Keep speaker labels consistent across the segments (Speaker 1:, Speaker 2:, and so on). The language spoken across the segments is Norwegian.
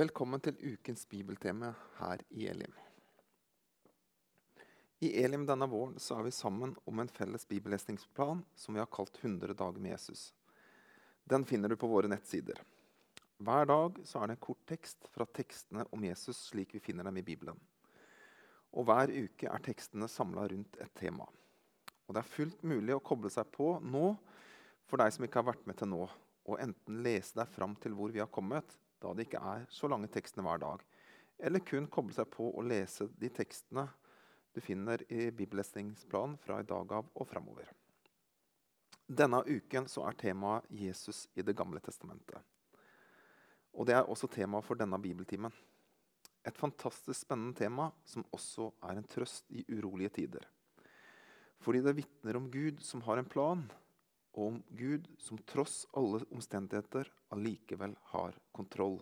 Speaker 1: Velkommen til ukens bibelteme her i Elim. I Elim denne våren så er vi sammen om en felles bibellesningsplan som vi har kalt 100 dager med Jesus. Den finner du på våre nettsider. Hver dag så er det en kort tekst fra tekstene om Jesus slik vi finner dem i Bibelen. Og Hver uke er tekstene samla rundt et tema. Og Det er fullt mulig å koble seg på nå for deg som ikke har vært med til nå, og enten lese deg fram til hvor vi har kommet, da det ikke er så lange tekstene hver dag, eller kun koble seg på og lese de tekstene du finner i bibellesningsplanen fra i dag av og framover. Denne uken er temaet Jesus i Det gamle testamentet. Og Det er også temaet for denne bibeltimen. Et fantastisk spennende tema som også er en trøst i urolige tider. Fordi det vitner om Gud som har en plan, og om Gud som tross alle omstendigheter allikevel har kontroll.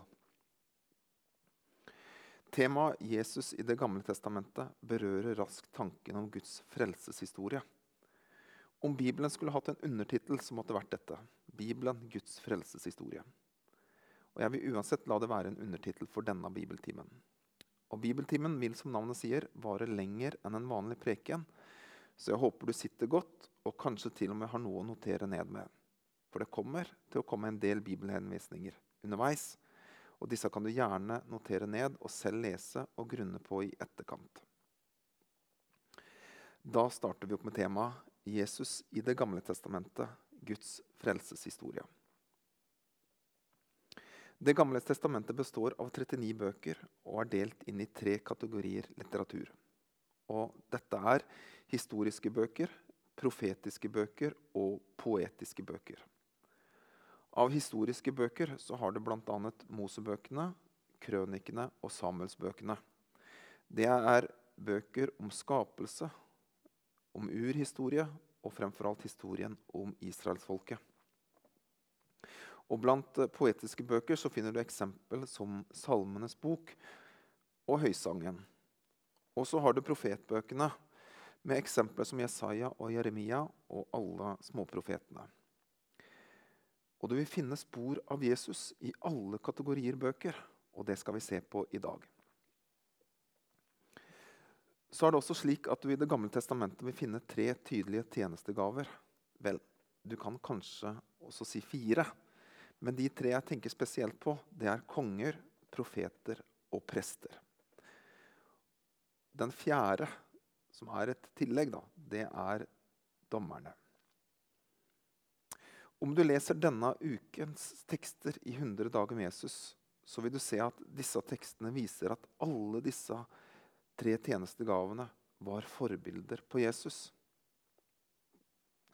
Speaker 1: Temaet Jesus i Det gamle testamentet berører raskt tanken om Guds frelseshistorie. Om Bibelen skulle hatt en undertittel, så måtte det vært dette. Bibelen Guds frelseshistorie. Og Jeg vil uansett la det være en undertittel for denne bibeltimen. Og Bibeltimen vil som navnet sier, vare lenger enn en vanlig preken, så jeg håper du sitter godt og kanskje til og med har noe å notere ned med. For det kommer til å komme en del bibelhenvisninger underveis. Og disse kan du gjerne notere ned og selv lese og grunne på i etterkant. Da starter vi opp med temaet Jesus i Det gamle testamentet, Guds frelseshistorie. Det gamle testamentet består av 39 bøker og er delt inn i tre kategorier litteratur. Og dette er historiske bøker, profetiske bøker og poetiske bøker. Av historiske bøker så har du bl.a. Mosebøkene, krønikene og Samuelsbøkene. Det er bøker om skapelse, om urhistorie og fremfor alt historien om israelsfolket. Og Blant poetiske bøker så finner du eksempel som Salmenes bok og Høysangen. Og så har du profetbøkene med eksempler som Jesaja og Jeremia og alle småprofetene. Og du vil finne spor av Jesus i alle kategorier bøker, og det skal vi se på i dag. Så er det også slik at du i Det gamle testamentet vil finne tre tydelige tjenestegaver. Vel, du kan kanskje også si fire, men de tre jeg tenker spesielt på, det er konger, profeter og prester. Den fjerde, som er et tillegg, da, det er dommerne. Om du leser denne ukens tekster i 100 dager med Jesus, så vil du se at disse tekstene viser at alle disse tre tjenestegavene var forbilder på Jesus.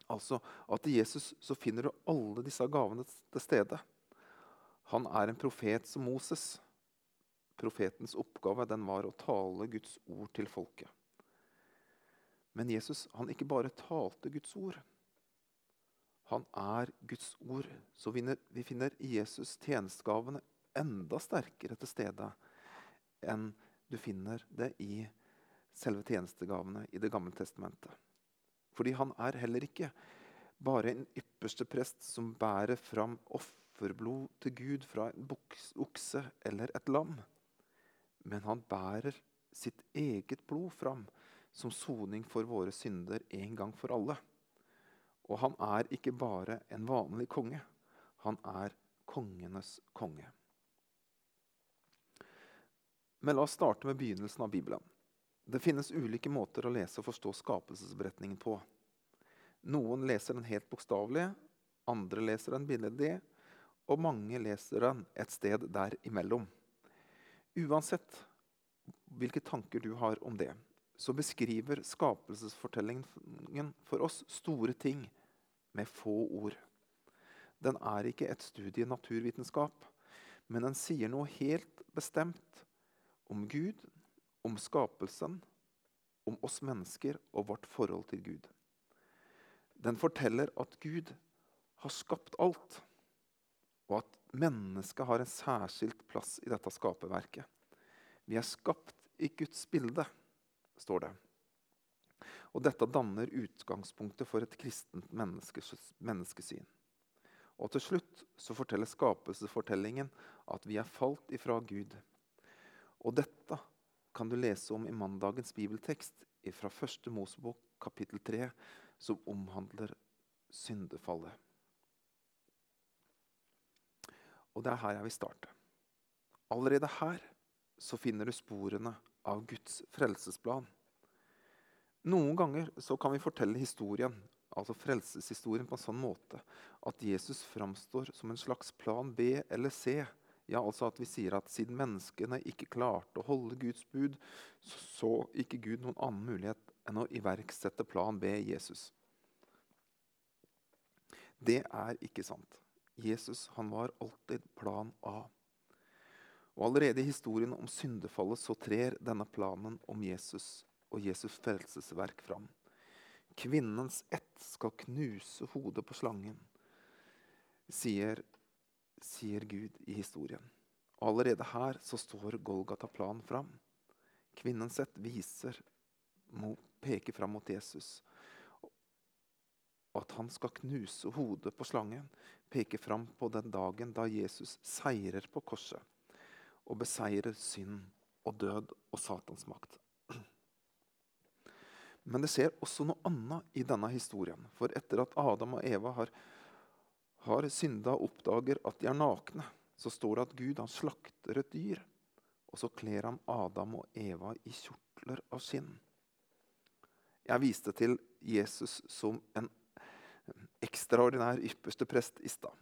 Speaker 1: Altså at i Jesus så finner du alle disse gavene til stede. Han er en profet som Moses. Profetens oppgave den var å tale Guds ord til folket. Men Jesus han ikke bare talte Guds ord. Han er Guds ord. Så vi finner Jesus tjenestegavene enda sterkere til stede enn du finner det i selve tjenestegavene i Det gamle testamentet. Fordi han er heller ikke bare en ypperste prest som bærer fram offerblod til Gud fra en okse eller et lam men han bærer sitt eget blod fram som soning for våre synder en gang for alle. Og han er ikke bare en vanlig konge. Han er kongenes konge. Men la oss starte med begynnelsen av Bibelen. Det finnes ulike måter å lese og forstå skapelsesberetningen på. Noen leser den helt bokstavelig, andre leser den billedlig, og mange leser den et sted der imellom. Uansett hvilke tanker du har om det, så beskriver skapelsesfortellingen for oss store ting med få ord. Den er ikke et studie i naturvitenskap, men den sier noe helt bestemt om Gud, om skapelsen, om oss mennesker og vårt forhold til Gud. Den forteller at Gud har skapt alt, og at mennesket har en særskilt plass i dette skaperverket. Vi er skapt i Guds bilde, står det. Og dette danner utgangspunktet for et kristent menneskesyn. Og til slutt så forteller skapelsesfortellingen at vi er falt ifra Gud. Og dette kan du lese om i mandagens bibeltekst fra 1. Mosebok kapittel 3, som omhandler syndefallet. Og det er her jeg vil starte. Allerede her så finner du sporene av Guds frelsesplan. Noen ganger så kan vi fortelle historien, altså frelseshistorien på en sånn måte at Jesus framstår som en slags plan B eller C. Ja, altså at vi sier at siden menneskene ikke klarte å holde Guds bud, så så ikke Gud noen annen mulighet enn å iverksette plan B Jesus. Det er ikke sant. Jesus han var alltid plan A. Og Allerede i historien om syndefallet så trer denne planen om Jesus og Jesus frelsesverk fram. Kvinnens ett skal knuse hodet på slangen, sier, sier Gud i historien. Allerede her så står Golgata-planen fram. Kvinnens ett viser, peker fram mot Jesus. At han skal knuse hodet på slangen, peker fram på den dagen da Jesus seirer på korset og beseirer synd og død og Satans makt. Men det skjer også noe annet i denne historien. For etter at Adam og Eva har, har synda og oppdager at de er nakne, så står det at Gud slakter et dyr. Og så kler han Adam og Eva i kjortler av skinn. Jeg viste til Jesus som en ekstraordinær ypperste prest i stad.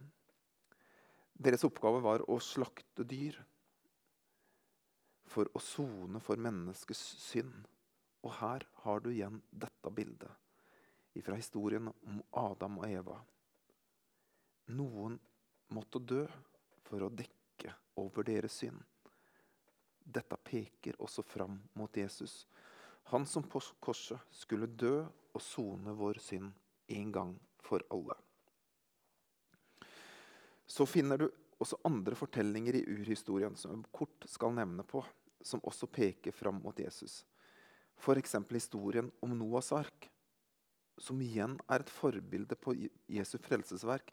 Speaker 1: Deres oppgave var å slakte dyr for å sone for menneskets synd. Og her har du igjen dette bildet fra historien om Adam og Eva. Noen måtte dø for å dekke over deres synd. Dette peker også fram mot Jesus. Han som på korset skulle dø og sone vår synd en gang for alle. Så finner du også andre fortellinger i urhistorien som jeg kort skal nevne på, som også peker fram mot Jesus. F.eks. historien om Noas ark, som igjen er et forbilde på Jesu frelsesverk.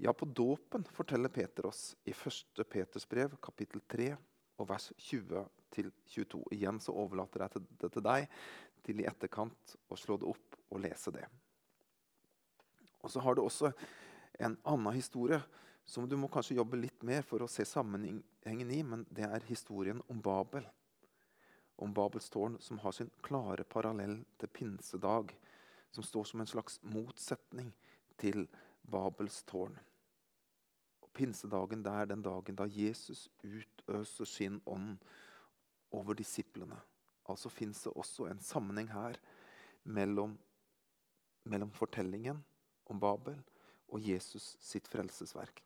Speaker 1: Ja, på dåpen forteller Peter oss i 1. Peters brev, kapittel 3, og vers 20-22. Igjen så overlater jeg det til deg til i etterkant å slå det opp og lese det. Og så har du også en annen historie som du må kanskje jobbe litt mer for å se sammenhengen i, men det er historien om Babel. Om Babels tårn, som har sin klare parallell til pinsedag. Som står som en slags motsetning til Babels tårn. Og pinsedagen det er den dagen da Jesus utøser sin ånd over disiplene. Altså fins det også en sammenheng her mellom, mellom fortellingen om Babel og Jesus sitt frelsesverk.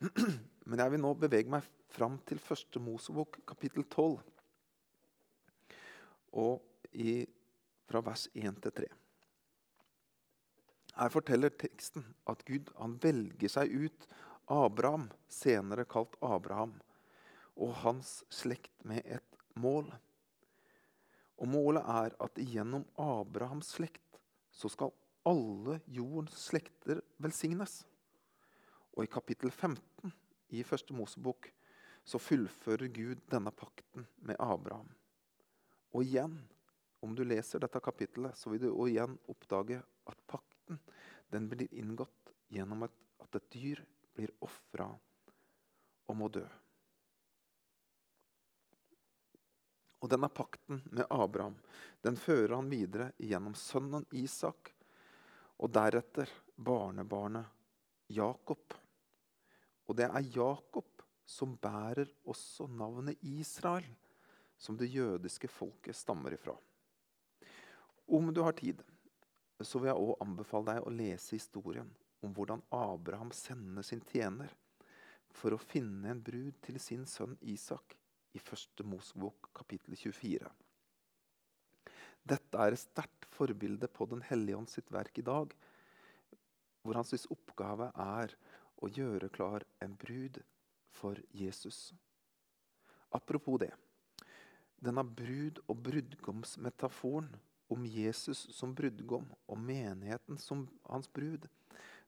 Speaker 1: Men jeg vil nå bevege meg fram til første Mosebok, kapittel 12. Og i, fra vers 1 til 3. Her forteller teksten at Gud velger seg ut Abraham, senere kalt Abraham, og hans slekt med et mål. Og Målet er at gjennom Abrahams slekt så skal alle jordens slekter velsignes. Og i kapittel 15 i første Mosebok så fullfører Gud denne pakten med Abraham. Og igjen, om du leser dette kapittelet, så vil du igjen oppdage at pakten den blir inngått gjennom at, at et dyr blir ofra og må dø. Og denne pakten med Abraham den fører han videre gjennom sønnen Isak og deretter barnebarnet Jakob. Og det er Jakob som bærer også navnet Israel, som det jødiske folket stammer ifra. Om du har tid, så vil jeg òg anbefale deg å lese historien om hvordan Abraham sender sin tjener for å finne en brud til sin sønn Isak i 1. Mosebok kapittel 24. Dette er et sterkt forbilde på Den hellige ånd sitt verk i dag, hvor hans oppgave er å gjøre klar en brud for Jesus. Apropos det. Denne brud- og brudgomsmetaforen om Jesus som brudgom og menigheten som hans brud,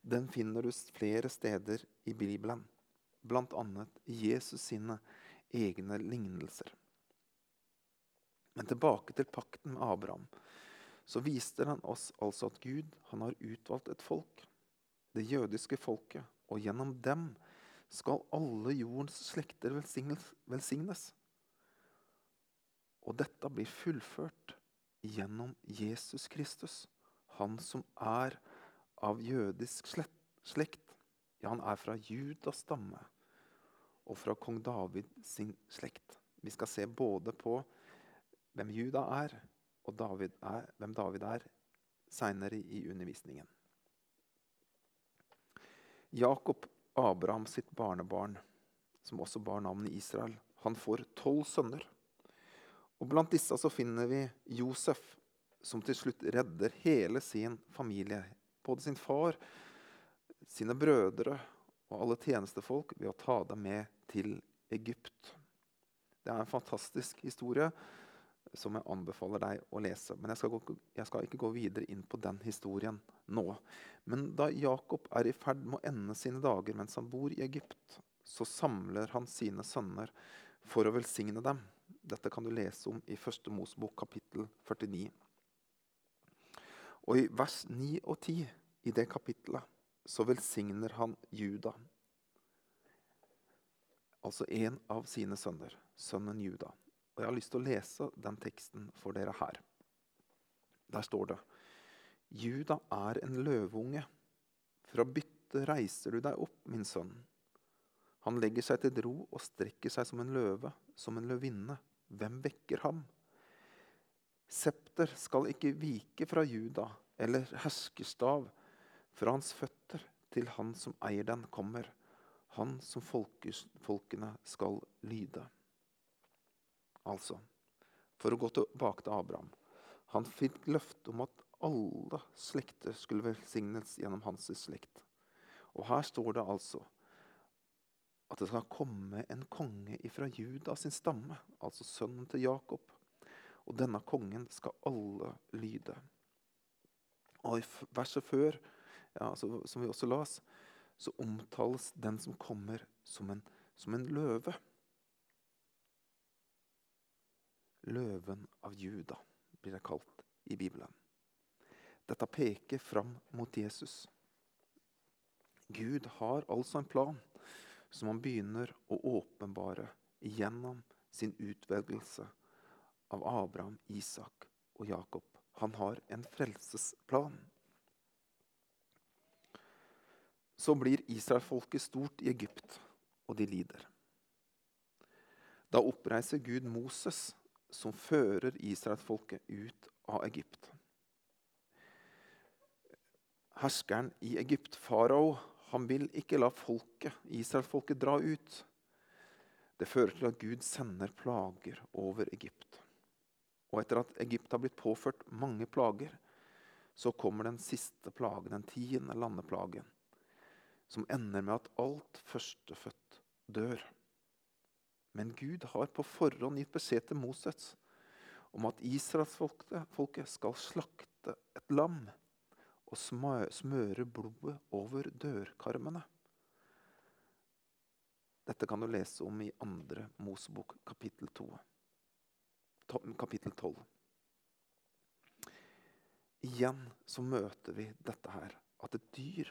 Speaker 1: den finner du flere steder i Bibelen. bl.a. i Jesus sine egne lignelser. Men tilbake til pakten med Abraham. Så viste den oss altså at Gud han har utvalgt et folk, det jødiske folket, og gjennom dem skal alle jordens slekter velsignes. Og dette blir fullført gjennom Jesus Kristus, han som er av jødisk slekt. Ja, han er fra Judas stamme og fra kong David sin slekt. Vi skal se både på hvem Juda er, og David er, hvem David er, seinere i undervisningen. Jakob, Abraham sitt barnebarn, som også bar navnet Israel, han får tolv sønner. Og Blant disse så finner vi Josef, som til slutt redder hele sin familie. Både sin far, sine brødre og alle tjenestefolk ved å ta dem med til Egypt. Det er en fantastisk historie som jeg anbefaler deg å lese. Men jeg skal, gå, jeg skal, ikke gå videre inn på den historien nå. Men da Jakob er i ferd med å ende sine dager mens han bor i Egypt, så samler han sine sønner for å velsigne dem. Dette kan du lese om i første Mosebok kapittel 49. Og i vers 9 og 10 i det kapittelet så velsigner han Juda. Altså en av sine sønner, sønnen Juda. Og Jeg har lyst til å lese den teksten for dere her. Der står det Juda er en løveunge. Fra byttet reiser du deg opp, min sønn. Han legger seg til ro og strekker seg som en løve, som en løvinne. Hvem vekker ham? Septer skal ikke vike fra Juda, eller herskerstav fra hans føtter til han som eier den, kommer, han som folkene skal lyde. Altså, for å gå tilbake til Abraham Han fikk løfte om at alle slekter skulle velsignes gjennom hans slekt. Og her står det altså at det skal komme en konge fra Juda sin stamme, altså sønnen til Jakob. Og denne kongen skal alle lyde. Og i verset før, ja, så, som vi også las, så omtales den som kommer, som en, som en løve. Løven av Juda blir det kalt i Bibelen. Dette peker fram mot Jesus. Gud har altså en plan som han begynner å åpenbare gjennom sin utvelgelse av Abraham, Isak og Jakob. Han har en frelsesplan. Så blir israelfolket stort i Egypt, og de lider. Da oppreiser Gud Moses som fører israelsfolket ut av Egypt. Herskeren i Egypt, farao, han vil ikke la folket, israelsfolket dra ut. Det fører til at Gud sender plager over Egypt. Og etter at Egypt har blitt påført mange plager, så kommer den siste plagen, den tiende landeplagen, som ender med at alt førstefødt dør. Men Gud har på forhånd gitt beskjed til Moses om at israelsfolket skal slakte et lam og smøre blodet over dørkarmene. Dette kan du lese om i andre Mosebok, kapittel 2. Kapittel 12. Igjen så møter vi dette her, at et dyr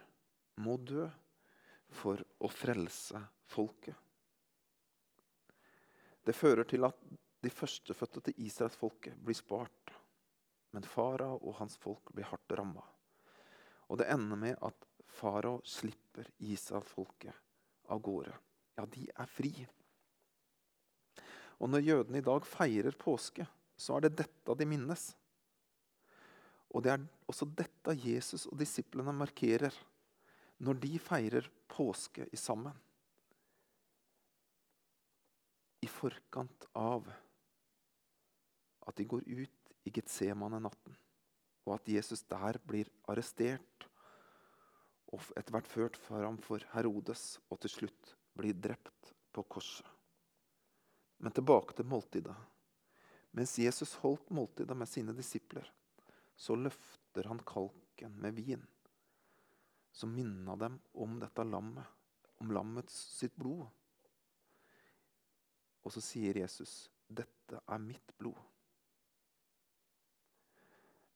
Speaker 1: må dø for å frelse folket. Det fører til at de førstefødte til israelsfolket blir spart. Men farao og hans folk blir hardt ramma. Og det ender med at farao slipper israelsfolket av gårde. Ja, de er fri. Og når jødene i dag feirer påske, så er det dette de minnes. Og det er også dette Jesus og disiplene markerer når de feirer påske i sammen i forkant av at de går ut i Getsemane-natten, og at Jesus der blir arrestert og etter hvert ført framfor Herodes og til slutt blir drept på korset. Men tilbake til måltidet. Mens Jesus holdt måltidet med sine disipler, så løfter han kalken med vin, som minna dem om dette lammet, om lammets sitt blod. Og så sier Jesus, 'Dette er mitt blod'.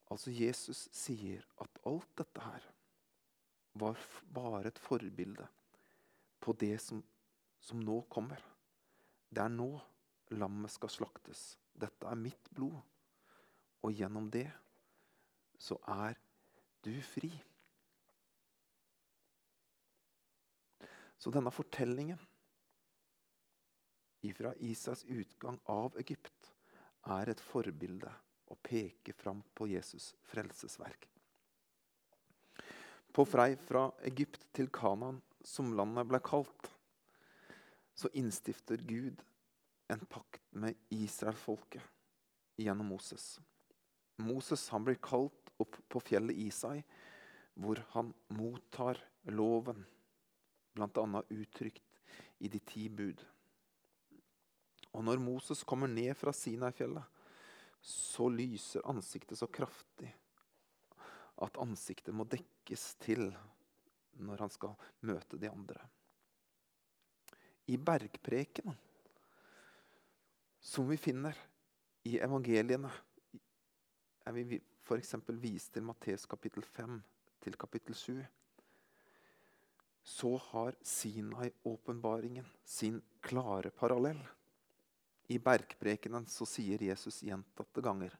Speaker 1: Altså Jesus sier at alt dette her var bare et forbilde på det som, som nå kommer. Det er nå lammet skal slaktes. Dette er mitt blod. Og gjennom det så er du fri. Så denne fortellingen ifra Isas utgang av Egypt er et forbilde og peker fram på Jesus' frelsesverk. På frei fra Egypt til Kanaan, som landet ble kalt, så innstifter Gud en pakt med Israelfolket gjennom Moses. Moses han blir kalt opp på fjellet Isai, hvor han mottar loven, bl.a. uttrykt i de ti bud. Og når Moses kommer ned fra Sinai-fjellet, så lyser ansiktet så kraftig at ansiktet må dekkes til når han skal møte de andre. I bergprekenen, som vi finner i evangeliene, er vi f.eks. vist til Matteus kapittel 5 til kapittel 7. Så har Sinai-åpenbaringen sin klare parallell. I bergprekenen så sier Jesus gjentatte ganger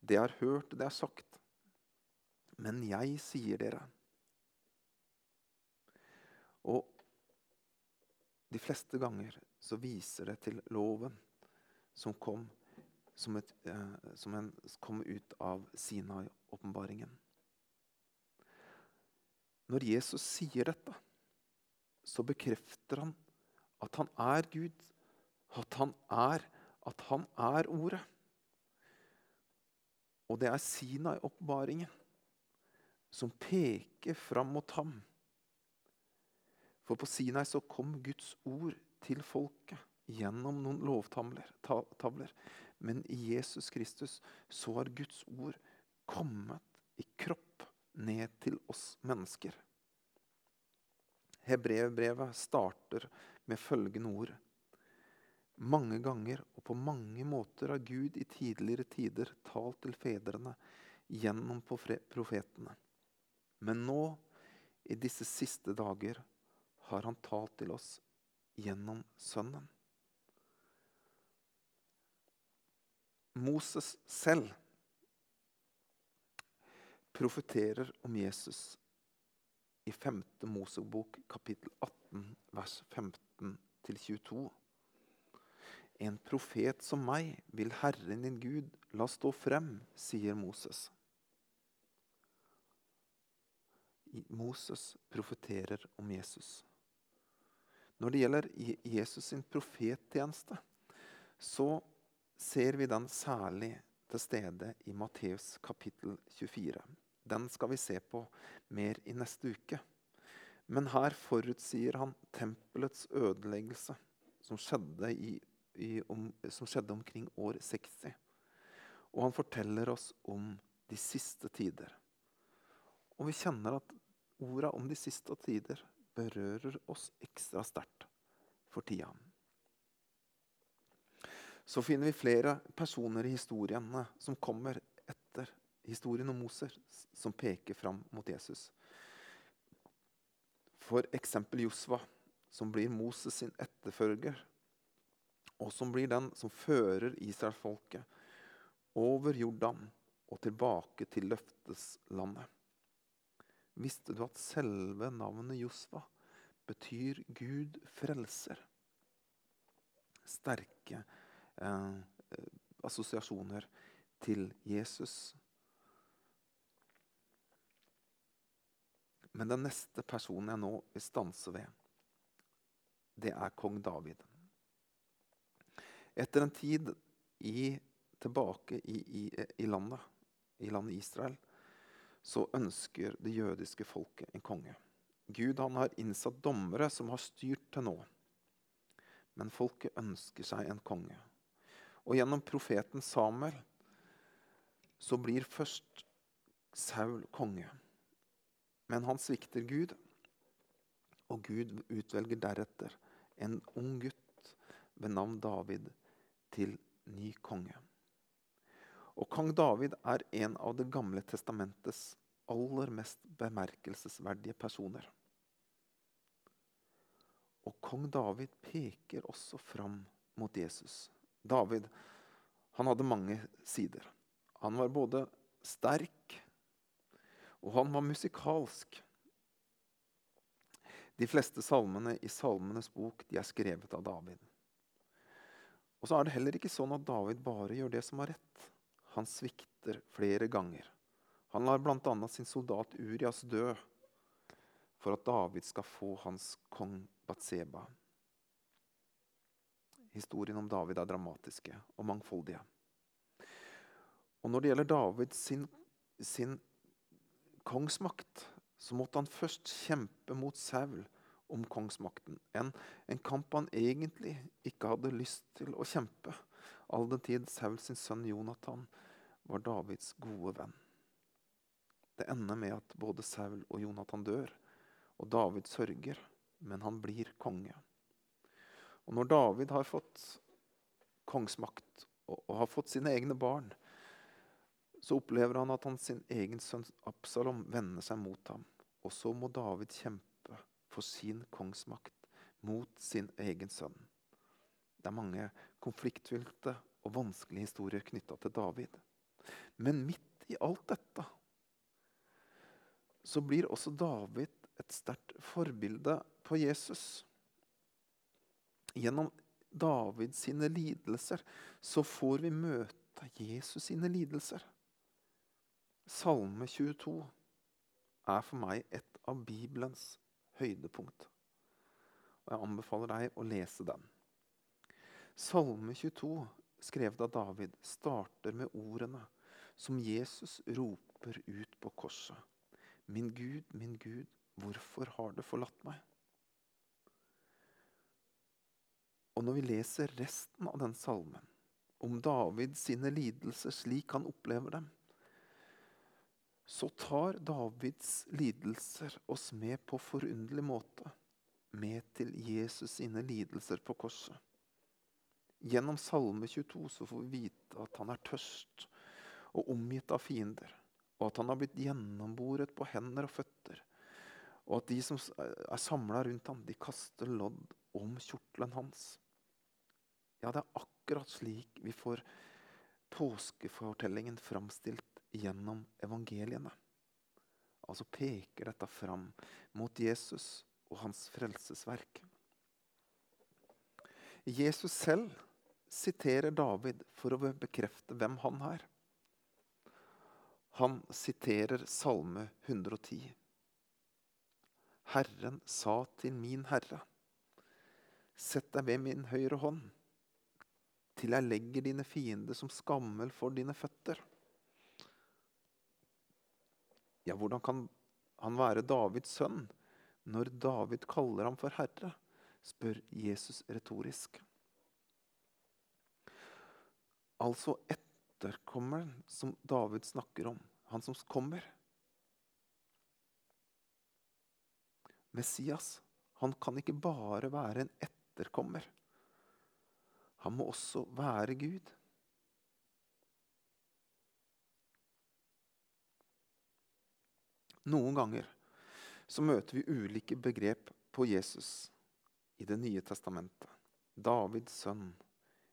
Speaker 1: Det har hørt, det er sagt. Men jeg sier dere. Og de fleste ganger så viser det til loven som kom, som, et, eh, som en, kom ut av Sinai-åpenbaringen. Når Jesus sier dette, så bekrefter han at han er Gud at han er, at han er Ordet. Og det er Sinai-oppbaringen som peker fram mot ham. For på Sinai så kom Guds ord til folket gjennom noen lovtavler. Men i Jesus Kristus så har Guds ord kommet i kropp ned til oss mennesker. Hebrevbrevet starter med følgende ord. Mange ganger og på mange måter har Gud i tidligere tider talt til fedrene gjennom profetene. Men nå, i disse siste dager, har han talt til oss gjennom Sønnen. Moses selv profeterer om Jesus i 5. Mosebok kapittel 18 vers 15 22. En profet som meg vil Herren din Gud la stå frem, sier Moses. Moses profeterer om Jesus. Når det gjelder Jesus sin profettjeneste, så ser vi den særlig til stede i Matteus kapittel 24. Den skal vi se på mer i neste uke. Men her forutsier han tempelets ødeleggelse, som skjedde i i, om, som skjedde omkring år 60. Og han forteller oss om de siste tider. Og vi kjenner at orda om de siste tider berører oss ekstra sterkt for tida. Så finner vi flere personer i historiene som kommer etter historien om Moser, som peker fram mot Jesus. For eksempel Josva, som blir Moses sin etterfølger og som blir den som fører Israelsfolket over Jordan og tilbake til løfteslandet. Visste du at selve navnet Josva betyr Gud frelser? Sterke eh, assosiasjoner til Jesus. Men den neste personen jeg nå vil stanse ved, det er kong David. Etter en tid i, tilbake i, i, landet, i landet Israel, så ønsker det jødiske folket en konge. Gud har innsatt dommere som har styrt til nå. Men folket ønsker seg en konge. Og gjennom profeten Samuel så blir først Saul konge. Men han svikter Gud, Og Gud utvelger deretter en ung gutt ved navn David til ny konge. Og kong David er en av Det gamle testamentets aller mest bemerkelsesverdige personer. Og kong David peker også fram mot Jesus. David han hadde mange sider. Han var både sterk, og han var musikalsk. De fleste salmene i Salmenes bok er skrevet av David. Og så er det heller ikke sånn at David bare gjør det som er rett. Han svikter flere ganger. Han lar bl.a. sin soldat Urias dø for at David skal få hans kong Batseba. Historien om David er dramatiske og mangfoldige. Og når det gjelder David sin, sin kongsmakt, så måtte han først kjempe mot Saul om kongsmakten. En, en, kamp han egentlig ikke hadde lyst til å kjempe, all den tid Saul sin sønn Jonathan var Davids gode venn. Det ender med at både Saul og Jonathan dør, og David sørger, men han blir konge. Og når David har fått kongsmakt og, og har fått sine egne barn, så opplever han at han sin egen sønn Absalom vender seg mot ham. Og så må David kjempe for sin kongsmakt mot sin egen sønn. Det er mange konfliktfylte og vanskelige historier knytta til David. Men midt i alt dette så blir også David et sterkt forbilde på Jesus. Gjennom Davids sine lidelser så får vi møte Jesus sine lidelser. Salme 22 er for meg et av Bibelens høydepunkt. Og Jeg anbefaler deg å lese den. Salme 22, skrevet av David, starter med ordene som Jesus roper ut på korset. Min Gud, min Gud, hvorfor har du forlatt meg? Og når vi leser resten av den salmen, om David sine lidelser slik han opplever dem, så tar Davids lidelser oss med på forunderlig måte med til Jesus sine lidelser på korset. Gjennom Salme 22 så får vi vite at han er tørst og omgitt av fiender, og at han har blitt gjennomboret på hender og føtter, og at de som er samla rundt ham, de kaster lodd om kjortelen hans. Ja, det er akkurat slik vi får påskefortellingen framstilt gjennom evangeliene. Altså peker dette fram mot Jesus og hans frelsesverk. Jesus selv siterer David for å bekrefte hvem han er. Han siterer Salme 110. Herren sa til min Herre, sett deg ved min høyre hånd, til jeg legger dine fiender som skammel for dine føtter. Ja, hvordan kan han være Davids sønn når David kaller ham for herre? spør Jesus retorisk. Altså etterkommeren som David snakker om, han som kommer. Messias, han kan ikke bare være en etterkommer. Han må også være Gud. Noen ganger så møter vi ulike begrep på Jesus i Det nye testamentet. Davids sønn,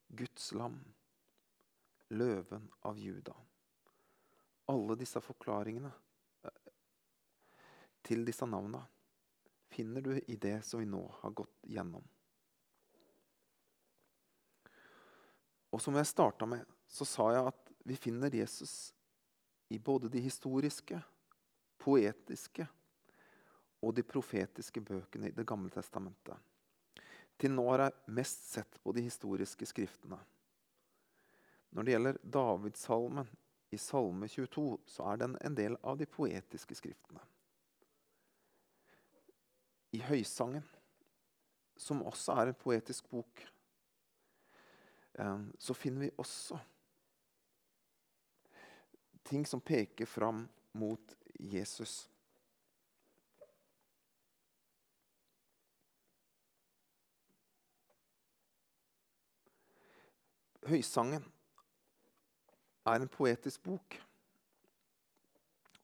Speaker 1: Guds lam, løven av Juda. Alle disse forklaringene eh, til disse navnene finner du i det som vi nå har gått gjennom. Og som jeg starta med, så sa jeg at vi finner Jesus i både de historiske poetiske og de profetiske bøkene i Det gamle testamentet. Til nå har jeg mest sett på de historiske skriftene. Når det gjelder Davidssalmen i Salme 22, så er den en del av de poetiske skriftene. I Høysangen, som også er en poetisk bok, eh, så finner vi også ting som peker fram mot Jesus. Høysangen er en poetisk bok.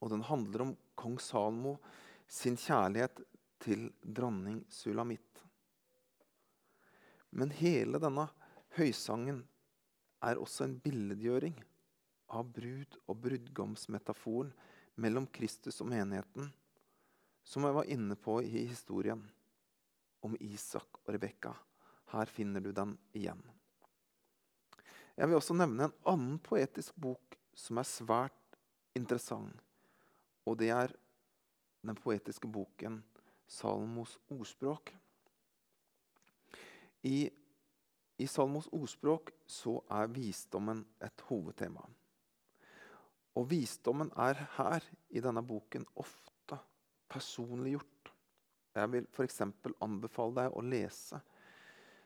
Speaker 1: Og den handler om kong Salmo sin kjærlighet til dronning Sulamitt. Men hele denne høysangen er også en billedgjøring av brud- og brudgomsmetaforen mellom Kristus og menigheten, som jeg var inne på i historien om Isak og Rebekka. Her finner du den igjen. Jeg vil også nevne en annen poetisk bok som er svært interessant. Og det er den poetiske boken 'Salmos ordspråk'. I, I Salmos ordspråk så er visdommen et hovedtema. Og visdommen er her i denne boken ofte personliggjort. Jeg vil f.eks. anbefale deg å lese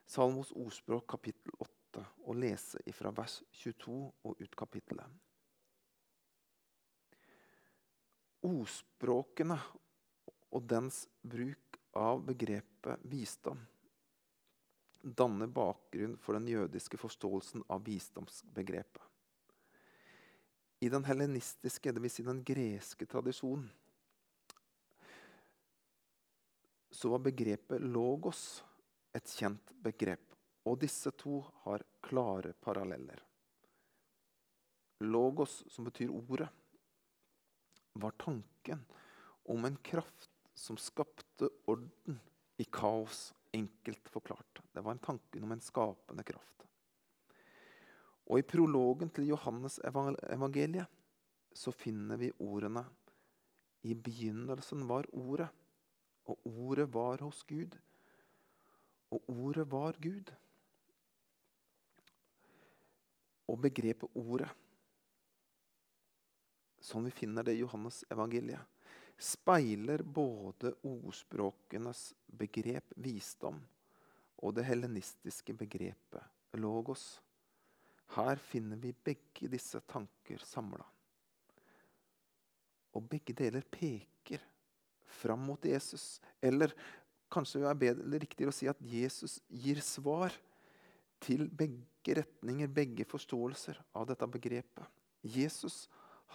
Speaker 1: Salmos ordspråk kapittel 8 og lese ifra vers 22 og ut kapittelet. Ordspråkene og dens bruk av begrepet visdom danner bakgrunn for den jødiske forståelsen av visdomsbegrepet. I den helenistiske, dvs. Si den greske tradisjonen, så var begrepet logos et kjent begrep. Og disse to har klare paralleller. Logos, som betyr ordet, var tanken om en kraft som skapte orden i kaos, enkelt forklart. Det var en tanken om en skapende kraft. Og I prologen til Johannes evangeliet så finner vi ordene I begynnelsen var Ordet, og Ordet var hos Gud, og Ordet var Gud. Og begrepet Ordet, som vi finner det i Johannes evangeliet, speiler både ordspråkenes begrep visdom og det helenistiske begrepet logos. Her finner vi begge disse tanker samla. Og begge deler peker fram mot Jesus. Eller kanskje det er bedre, riktigere å si at Jesus gir svar til begge retninger, begge forståelser av dette begrepet. Jesus,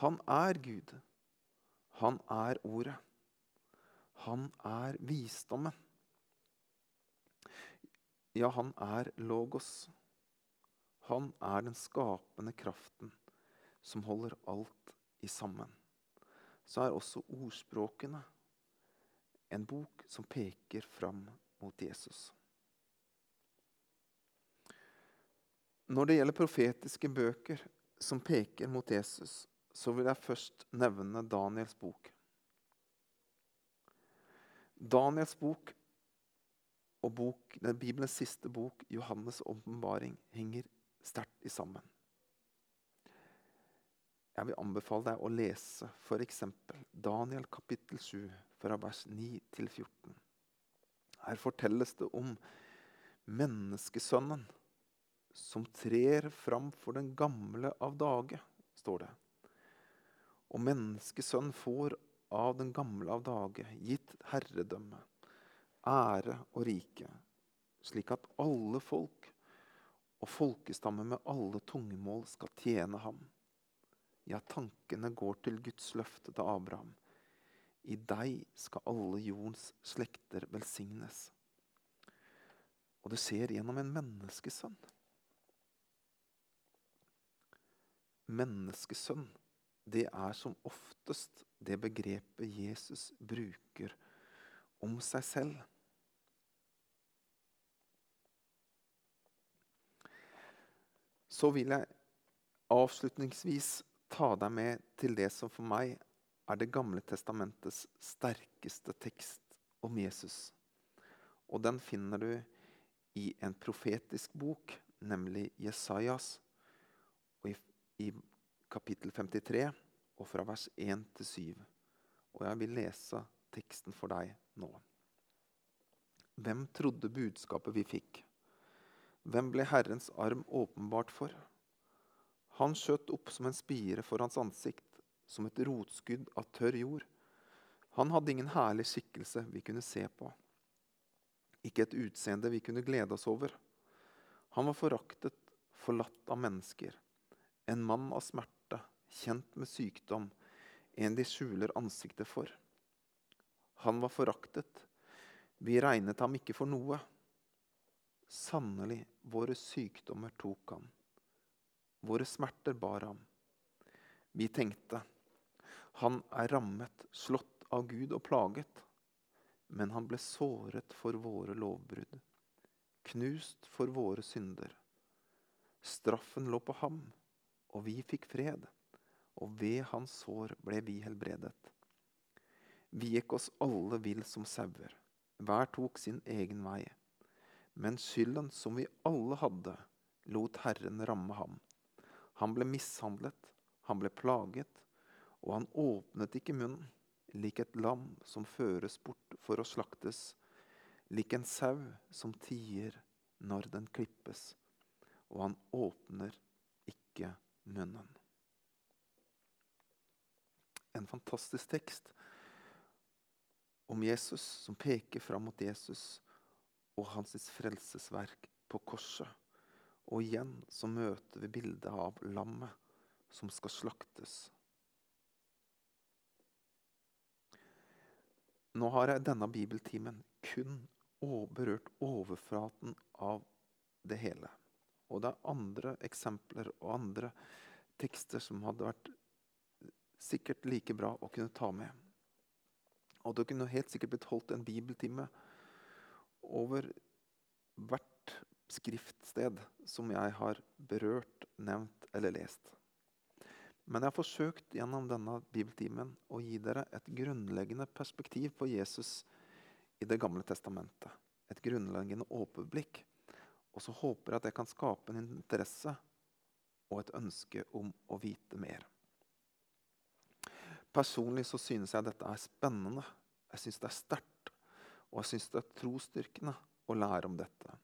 Speaker 1: han er Gud. Han er Ordet. Han er visdommen. Ja, han er logos. Han er den skapende kraften som holder alt i sammen. Så er også ordspråkene en bok som peker fram mot Jesus. Når det gjelder profetiske bøker som peker mot Jesus, så vil jeg først nevne Daniels bok. Daniels bok og bok, Bibelens siste bok, Johannes' åpenbaring, henger sterkt i sammen. Jeg vil anbefale deg å lese f.eks. Daniel kapittel 7, fra vers 9 til 14. Her fortelles det om menneskesønnen som trer fram for den gamle av dage, står det. Og menneskesønn får av den gamle av dage gitt herredømme, ære og rike, slik at alle folk og folkestammer med alle tungemål skal tjene ham. Ja, tankene går til Guds løfte til Abraham. I deg skal alle jordens slekter velsignes. Og det skjer gjennom en menneskesønn. Menneskesønn, det er som oftest det begrepet Jesus bruker om seg selv. Så vil jeg avslutningsvis ta deg med til det som for meg er Det gamle testamentets sterkeste tekst om Jesus. Og den finner du i en profetisk bok, nemlig Jesajas, og i, i kapittel 53, og fra vers 1 til 7. Og jeg vil lese teksten for deg nå. Hvem trodde budskapet vi fikk? Hvem ble Herrens arm åpenbart for? Han skjøt opp som en spire for hans ansikt, som et rotskudd av tørr jord. Han hadde ingen herlig skikkelse vi kunne se på, ikke et utseende vi kunne glede oss over. Han var foraktet forlatt av mennesker. En mann av smerte, kjent med sykdom, en de skjuler ansiktet for. Han var foraktet, vi regnet ham ikke for noe. Sannelig, våre sykdommer tok han. Våre smerter bar ham. Vi tenkte, han er rammet, slått av Gud og plaget. Men han ble såret for våre lovbrudd, knust for våre synder. Straffen lå på ham, og vi fikk fred, og ved hans sår ble vi helbredet. Vi gikk oss alle vill som sauer, hver tok sin egen vei. Men skylden som vi alle hadde, lot Herren ramme ham. Han ble mishandlet, han ble plaget, og han åpnet ikke munnen lik et lam som føres bort for å slaktes, lik en sau som tier når den klippes, og han åpner ikke munnen. En fantastisk tekst om Jesus som peker fram mot Jesus og hans frelsesverk på korset. Og igjen så møter vi bildet av lammet som skal slaktes Nå har jeg denne bibeltimen kun berørt overflaten av det hele. Og det er andre eksempler og andre tekster som hadde vært sikkert like bra å kunne ta med. Og det kunne helt sikkert blitt holdt en bibeltime over hvert skriftsted som jeg har berørt, nevnt eller lest. Men jeg har forsøkt gjennom denne bibeltimen å gi dere et grunnleggende perspektiv på Jesus i Det gamle testamentet. Et grunnleggende overblikk. Og så håper jeg at det kan skape en interesse og et ønske om å vite mer. Personlig så synes jeg dette er spennende. Jeg synes det er sterkt. Og jeg synes det er trosstyrkende å lære om dette.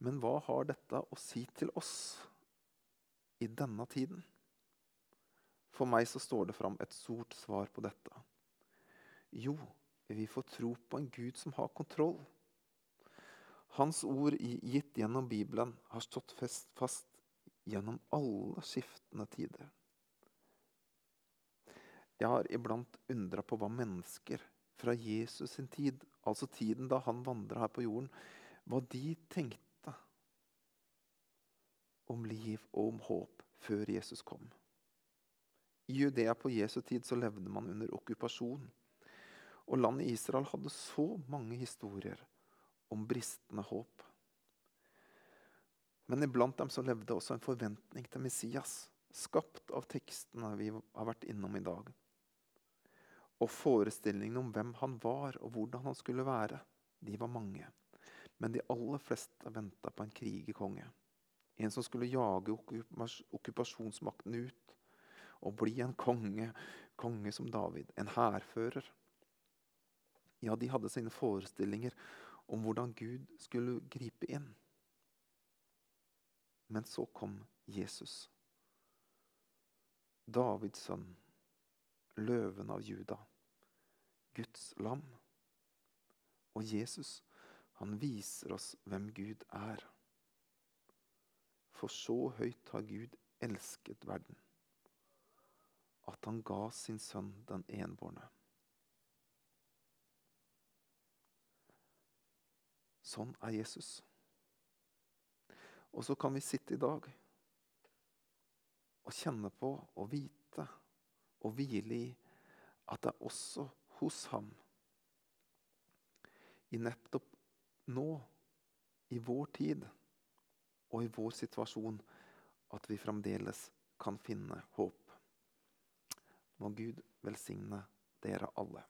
Speaker 1: Men hva har dette å si til oss i denne tiden? For meg så står det fram et stort svar på dette. Jo, vi får tro på en Gud som har kontroll. Hans ord gitt gjennom Bibelen har stått fast gjennom alle skiftende tider. Jeg har iblant undra på hva mennesker fra Jesus sin tid, altså tiden da han vandra her på jorden, hva de tenkte om liv og om håp før Jesus kom. I Judea på Jesu tid så levde man under okkupasjon. Og landet Israel hadde så mange historier om bristende håp. Men iblant dem så levde også en forventning til Messias, skapt av tekstene vi har vært innom i dag. Og forestillingene om hvem han var, og hvordan han skulle være, de var mange. Men de aller fleste venta på en krigerkonge. En som skulle jage okkupasjonsmakten ut og bli en konge, konge som David, en hærfører. Ja, de hadde sine forestillinger om hvordan Gud skulle gripe inn. Men så kom Jesus. Davids sønn, løven av Juda, Guds lam. Og Jesus, han viser oss hvem Gud er. For så høyt har Gud elsket verden at han ga sin sønn den enbårne. Sånn er Jesus. Og så kan vi sitte i dag og kjenne på og vite og hvile i at det er også hos ham, i nettopp nå, i vår tid og i vår situasjon, at vi fremdeles kan finne håp. Må Gud velsigne dere alle.